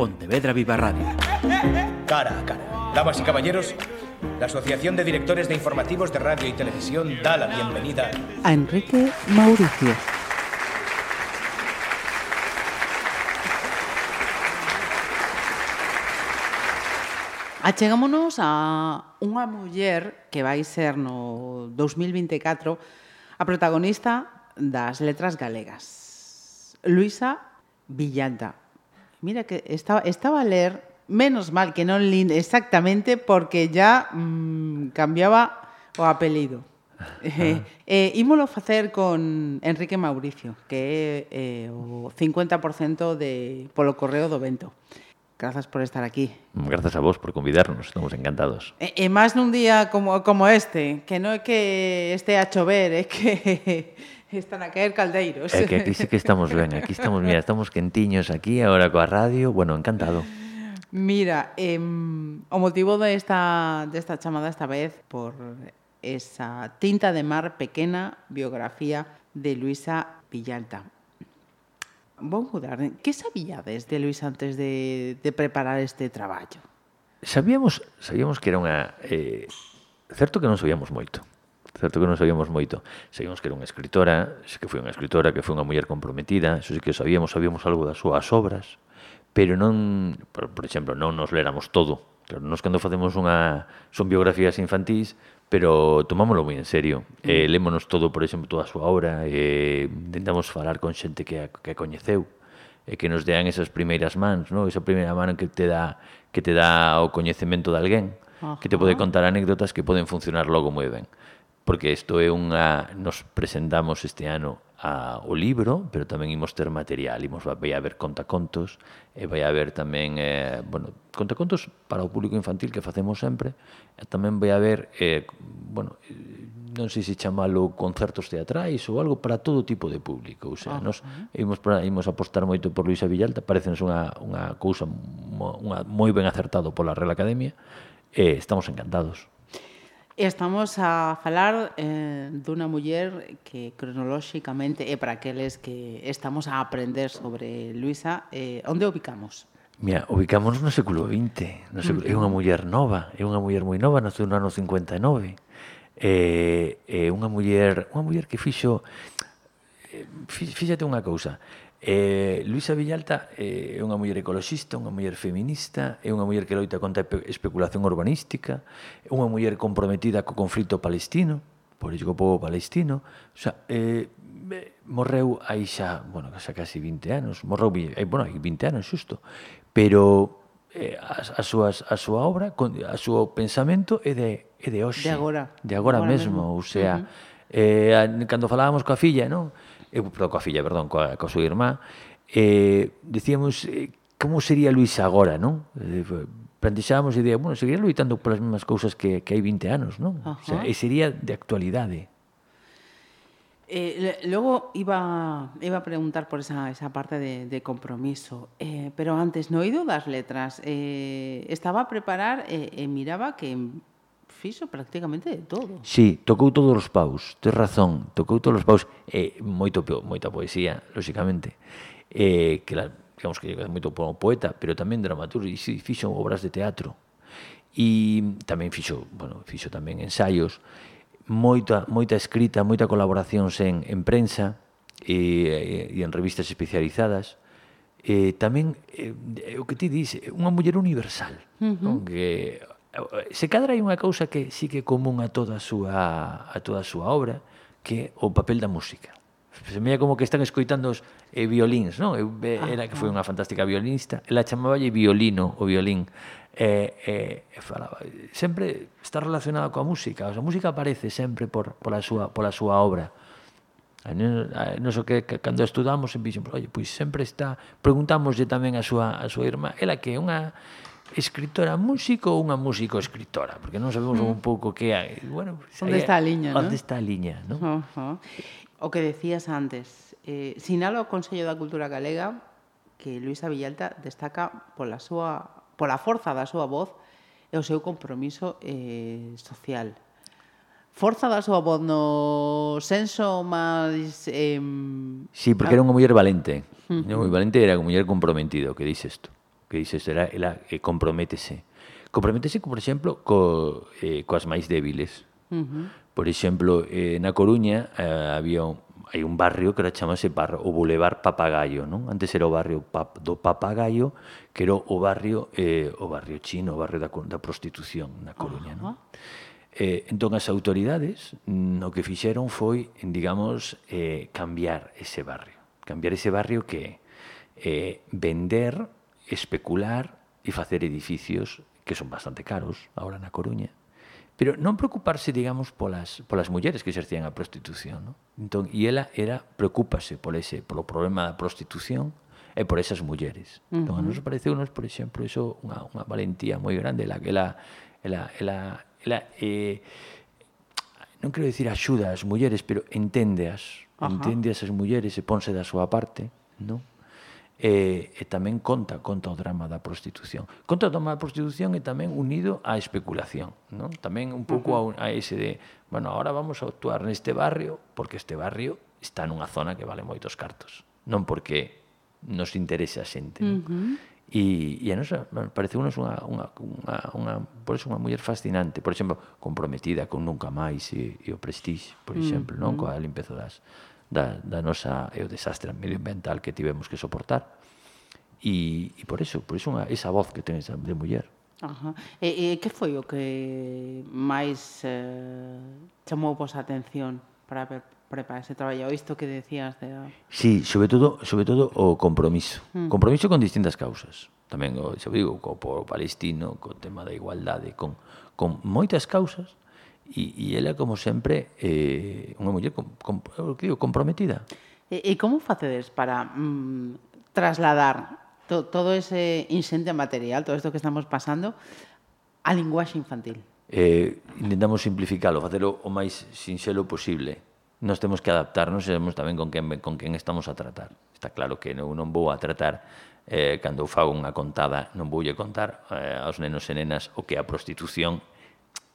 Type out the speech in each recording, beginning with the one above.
Pontevedra Viva Radio. Cara a cara. Damas y caballeros, la Asociación de Directores de Informativos de Radio y Televisión da la bienvenida a Enrique Mauricio. Achegámonos a unha muller que vai ser no 2024 a protagonista das letras galegas. Luisa Villanta. Mira que estaba, estaba a ler, menos mal que non lin exactamente, porque ya mmm, cambiaba o apelido. Eh, eh, ímolo facer con Enrique Mauricio, que é eh, o 50% de polo correo do vento. Grazas por estar aquí. Grazas a vos por convidarnos, estamos encantados. E, e máis nun día como, como este, que non é que este a chover, é que Están a caer caldeiros. É que aquí sí que estamos ben, aquí estamos, mira, estamos quentiños aquí agora coa radio, bueno, encantado. Mira, eh, o motivo desta, de desta chamada esta vez por esa tinta de mar pequena biografía de Luisa Villalta. Vou mudar. Que sabíades de Luisa antes de, de preparar este traballo? Sabíamos, sabíamos que era unha... Eh, certo que non sabíamos moito certo que non sabíamos moito. Sabíamos que era unha escritora, que foi unha escritora, que foi unha muller comprometida, eso sí que sabíamos, sabíamos algo das súas obras, pero non, por, por exemplo, non nos leramos todo. Claro, nos cando facemos unha son biografías infantís, pero tomámoslo moi en serio. Mm. Eh, lémonos todo, por exemplo, toda a súa obra, eh, intentamos falar con xente que a, que a coñeceu, e que nos dean esas primeiras mans, no? esa primeira mano que te dá que te dá o coñecemento de alguén, Ajá. que te pode contar anécdotas que poden funcionar logo moi ben porque isto é unha... Nos presentamos este ano a, o libro, pero tamén imos ter material, imos vai haber contacontos, e vai haber tamén, eh, bueno, contacontos para o público infantil que facemos sempre, e tamén vai haber, eh, bueno, non sei se chamalo concertos teatrais ou algo para todo tipo de público, ou sea, ah, nos imos, para, imos apostar moito por Luisa Villalta, parecenos unha, unha cousa unha, moi ben acertado pola Real Academia, e estamos encantados. Estamos a falar eh, dunha muller que cronolóxicamente é para aqueles que estamos a aprender sobre Luisa. Eh, onde ubicamos? Mira, ubicamos no século XX. No século, mm. É unha muller nova, é unha muller moi nova, naceu no ano 59. É, é unha muller, unha muller que fixo... Eh, fíxate unha cousa, Eh, Luisa Villalta eh, é eh, unha muller ecoloxista, unha muller feminista, é unha muller que loita contra a especulación urbanística, é unha muller comprometida co conflito palestino, por iso co povo palestino, o sea, eh, eh morreu aí xa, bueno, xa casi 20 anos, morreu, eh, bueno, hai 20 anos xusto, pero eh, as, as súas, a súa obra, a súa pensamento é de, é de hoxe. De agora. De agora, agora mesmo, mesmo, o sea, uh -huh. eh, cando falábamos coa filla, non? eu, perdón, coa filla, perdón, coa, coa súa irmá, eh, decíamos, eh, como sería Luis agora, non? Eh, plantexábamos a idea, bueno, seguiría loitando polas mesmas cousas que, que hai 20 anos, non? O sea, e sería de actualidade. Eh, logo iba, iba a preguntar por esa, esa parte de, de compromiso, eh, pero antes no oído ido das letras. Eh, estaba a preparar eh, e eh, eh, miraba que fixo prácticamente de todo. Sí, tocou todos os paus, tes razón, tocou todos os paus, e eh, moito moita poesía, lóxicamente. Eh, que la, digamos que é moito poeta, pero tamén dramaturgo, e si, fixo obras de teatro. E tamén fixo, bueno, fixo tamén ensaios, moita moita escrita, moita colaboracións en, en prensa e, e, en revistas especializadas eh, tamén eh, o que ti dis, unha muller universal, uh -huh. non? que se cadra hai unha cousa que sí que é común a toda a súa, a toda a súa obra, que é o papel da música. Se mea como que están escoitando os eh, violins, non? Eu, eh, ah, era que foi ah. unha fantástica violinista, ela chamaballe violino o violín. Eh, eh, falaba, sempre está relacionada coa música, o sea, a música aparece sempre por, pola, súa, pola súa obra. Non so que, que cando estudamos en Vision, oye, pois sempre está, preguntámoslle tamén a súa, a súa irmá, ela que é unha escritora músico ou unha músico escritora, porque non sabemos mm. un pouco que hai. Bueno, pues, onde eh, está a liña, onde está a liña, non? Uh -huh. O que decías antes, eh, sinalo ao Consello da Cultura Galega que Luisa Villalta destaca pola súa pola forza da súa voz e o seu compromiso eh, social. Forza da súa voz no senso máis... Eh, sí, porque era unha muller valente. Uh -huh. Era moi valente, era unha muller comprometido, que dices isto que dices, era, ela eh, comprométese. Comprométese, por exemplo, co, eh, coas máis débiles. Uh -huh. Por exemplo, eh, na Coruña eh, había un, hai un barrio que era chamase barrio, o Boulevard Papagayo, non? Antes era o barrio pap, do Papagayo, que era o barrio eh, o barrio chino, o barrio da, da prostitución na Coruña, uh -huh. non? Eh, entón, as autoridades no que fixeron foi, digamos, eh, cambiar ese barrio. Cambiar ese barrio que eh, vender especular e facer edificios que son bastante caros ahora na Coruña. Pero non preocuparse, digamos, polas, polas mulleres que exercían a prostitución. ¿no? Entón, e ela era, preocúpase por ese, polo problema da prostitución e por esas mulleres. Uh -huh. Entón, a nos parece unos, por exemplo, eso unha, unha valentía moi grande, la que ela, ela, ela, ela eh, non quero dicir axuda ás mulleres, pero enténdeas, Ajá. entende as mulleres e ponse da súa parte, non? e, e tamén conta conta o drama da prostitución. Conta o drama da prostitución e tamén unido á especulación, non? Tamén un pouco a, a ese de, bueno, agora vamos a actuar neste barrio porque este barrio está nunha zona que vale moitos cartos, non porque nos interesa a xente, non? Uh -huh. E, e a nosa, parece unos unha, unha, unha, unha, por eso unha muller fascinante, por exemplo, comprometida con Nunca Máis e, e o Prestige, por mm, exemplo, mm, non? Coa limpeza das, da, da nosa e o desastre medioambiental que tivemos que soportar. E, e por eso, por eso unha, esa voz que ten esa de muller. Ajá. E, e que foi o que máis eh, chamou vos a atención para ver prepa ese traballo, isto que decías de... Sí, sobre todo, sobre todo o compromiso. Mm. Compromiso con distintas causas. Tamén, o, xa digo, co, co palestino, co tema da igualdade, con, con moitas causas, E, e ela, como sempre, eh, unha muller com, com, digo, comprometida. E, e como facedes para mm, trasladar to, todo ese inxente material, todo isto que estamos pasando, a linguaxe infantil? Eh, intentamos simplificalo, facelo o máis sinxelo posible. Nos temos que adaptarnos e sabemos tamén con quen, con quen estamos a tratar. Está claro que non, non vou a tratar eh, cando fago unha contada, non voulle contar eh, aos nenos e nenas o que a prostitución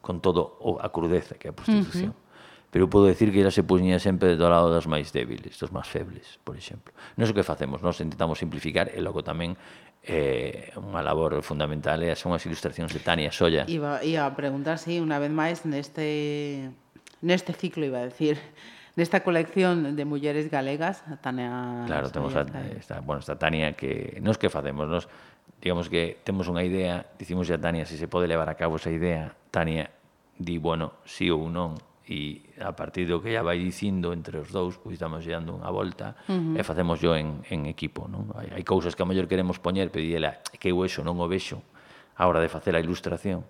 con todo a crudeza que é a prostitución. Uh -huh. Pero podo decir que ela se puñía sempre do lado das máis débiles, dos máis febles, por exemplo. Non é o que facemos, nós intentamos simplificar e logo tamén eh, unha labor fundamental é son as ilustracións de Tania Solla. Iba, iba a preguntar, si sí, unha vez máis neste, neste ciclo, iba a decir, nesta colección de mulleres galegas, Tania Claro, temos a, esta, bueno, esta Tania que nos que facemos, nos digamos que temos unha idea, dicimos a Tania se se pode levar a cabo esa idea, Tania di, bueno, sí ou non, e a partir do que ella vai dicindo entre os dous, pois estamos dando unha volta uh -huh. e facemos yo en, en equipo, non? Hai, hai cousas que a mellor queremos poñer, pedíela, que eu eso non o vexo a hora de facer a ilustración,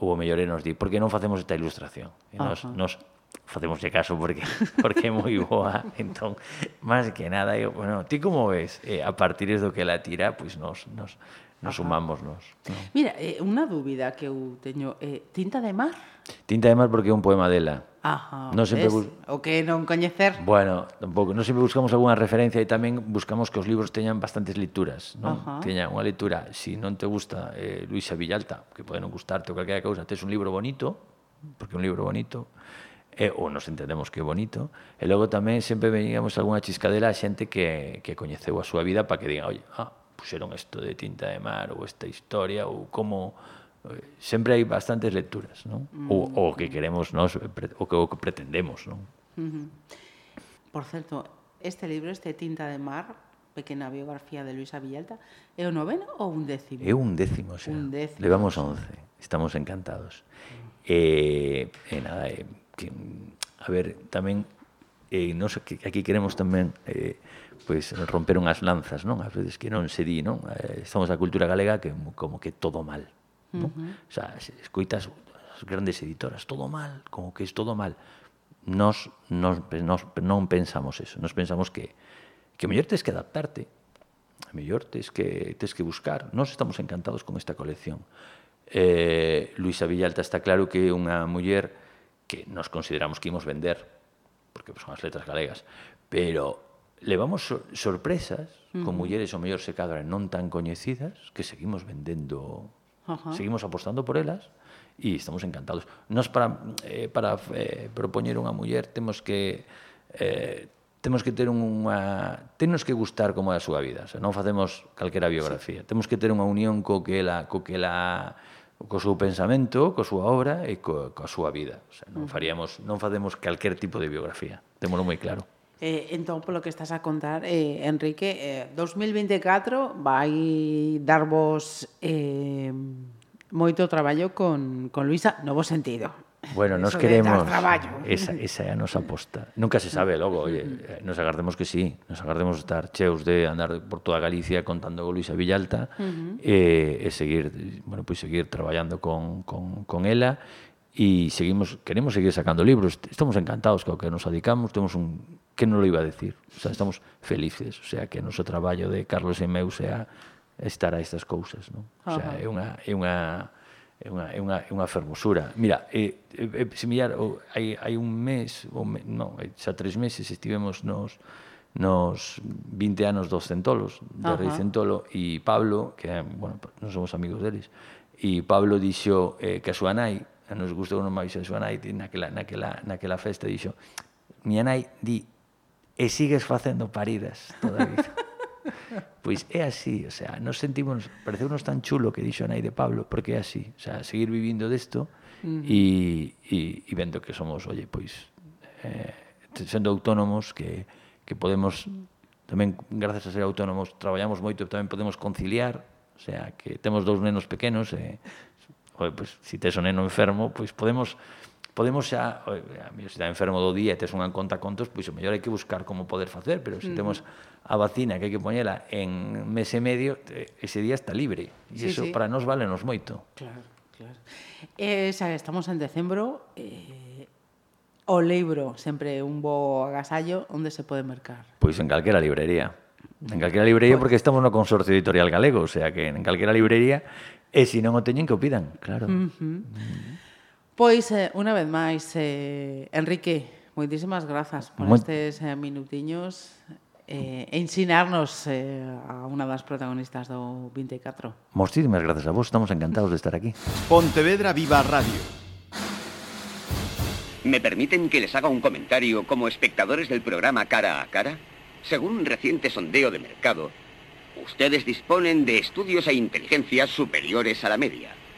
ou o mellor é nos di, por que non facemos esta ilustración? E nos, uh -huh. nos facemos caso porque porque é moi boa. Entón, máis que nada, eu, bueno, ti como ves? Eh, a partir do que la tira, pois nos nos nos sumamos nos. No? Mira, eh, unha dúbida que eu teño, eh, Tinta de Mar? Tinta de Mar porque é un poema dela. Ajá, non sempre bus... o que non coñecer. Bueno, tampouco, non sempre buscamos algunha referencia e tamén buscamos que os libros teñan bastantes lecturas, non? Ajá. Teña unha lectura, se si non te gusta eh, Luisa Villalta, que pode non gustarte ou calquera cousa, tes un libro bonito, porque é un libro bonito, e, ou nos entendemos que é bonito, e logo tamén sempre veníamos algunha chiscadela a xente que, que coñeceu a súa vida para que digan, oi, ah, puxeron isto de tinta de mar, ou esta historia, ou como... Eh, sempre hai bastantes lecturas, non? Mm. O, o que mm. queremos nós, eh, o que, o que pretendemos, non? Mm -hmm. Por certo, este libro, este Tinta de Mar, pequena biografía de Luisa Villalta, é o noveno ou un décimo? É un décimo, xa. Un décimo. Levamos once. Estamos encantados. Mm. E, e nada, e, que a ver, tamén eh, nos que aquí queremos tamén eh, pois romper unhas lanzas, non? Ás veces que non se di, non? Eh, estamos a cultura galega que como que todo mal, non? Uh -huh. O sea, escoitas as grandes editoras, todo mal, como que é todo mal. Nos, nos, nos non pensamos eso, nos pensamos que que mellor tes que adaptarte, a mellor tes que tes que buscar. Nós estamos encantados con esta colección. Eh, Luisa Villalta está claro que é unha muller que nos consideramos que imos vender, porque son as letras galegas, pero levamos sor sorpresas uh -huh. con mulleres ou mellor se cadra non tan coñecidas que seguimos vendendo, uh -huh. seguimos apostando por elas e estamos encantados. Nos para eh, para eh, propoñer unha muller temos que eh, temos que ter unha tenos que gustar como é a súa vida, o sea, non facemos calquera biografía. Sí. Temos que ter unha unión co que ela co que ela co seu pensamento, coa súa obra e co, coa súa vida. O sea, non mm. faríamos non facemos calquer tipo de biografía. Témolo moi claro. Eh, entón, polo que estás a contar, eh, Enrique, eh, 2024 vai darvos eh, moito traballo con, con Luisa, novo sentido Bueno, nos queremos esa, esa é a nosa aposta. Nunca se sabe logo, oye, nos agardemos que sí, nos agardemos estar cheos de andar por toda Galicia contando con Luisa Villalta uh -huh. e, e seguir, bueno, pois seguir traballando con, con, con ela e seguimos queremos seguir sacando libros. Estamos encantados co que nos adicamos, temos un que non lo iba a decir. O sea, estamos felices, o sea, que o noso traballo de Carlos e meu sea estar a estas cousas, non? O sea, é unha é unha é unha, é unha, é unha fermosura. Mira, é, é, é similar, o, hai, hai un mes, ou me, non, xa tres meses estivemos nos nos 20 anos dos Centolos, de. Rei Centolo, e Pablo, que, bueno, non somos amigos deles, e Pablo dixo eh, que a súa nai, a nos gustou non máis a súa nai, naquela, naquela, naquela festa, dixo, miña nai, di, e sigues facendo paridas toda a vida. Pois é así, o sea, nos sentimos, pareceunos tan chulo que dixo Nai de Pablo, porque é así, o sea, seguir vivindo desto e mm. e vendo que somos, oye, pois eh, sendo autónomos que que podemos tamén gracias a ser autónomos traballamos moito, tamén podemos conciliar, o sea, que temos dous nenos pequenos e eh, pois se si tes un neno enfermo, pois podemos podemos xa, a mí, se está enfermo do día e tes unha conta contos, pois o mellor hai que buscar como poder facer, pero se temos a vacina que hai que poñela en mes e medio, ese día está libre. E sí, iso sí. para nós vale nos moito. Claro, claro. Eh, xa estamos en decembro, eh, o libro sempre un bo agasallo, onde se pode mercar? Pois en calquera librería. En mm. calquera librería porque estamos no Consorcio Editorial Galego, o sea que en calquera librería e se non o teñen que o pidan, claro. Uh -huh. Uh -huh. Pois, eh, unha vez máis, eh, Enrique, moitísimas grazas por Muy... estes eh, minutiños eh, ensinarnos eh, a unha das protagonistas do 24. Moitísimas grazas a vos, estamos encantados de estar aquí. Pontevedra Viva Radio. ¿Me permiten que les haga un comentario como espectadores del programa Cara a Cara? Según un reciente sondeo de mercado, ustedes disponen de estudios e inteligencias superiores a la media.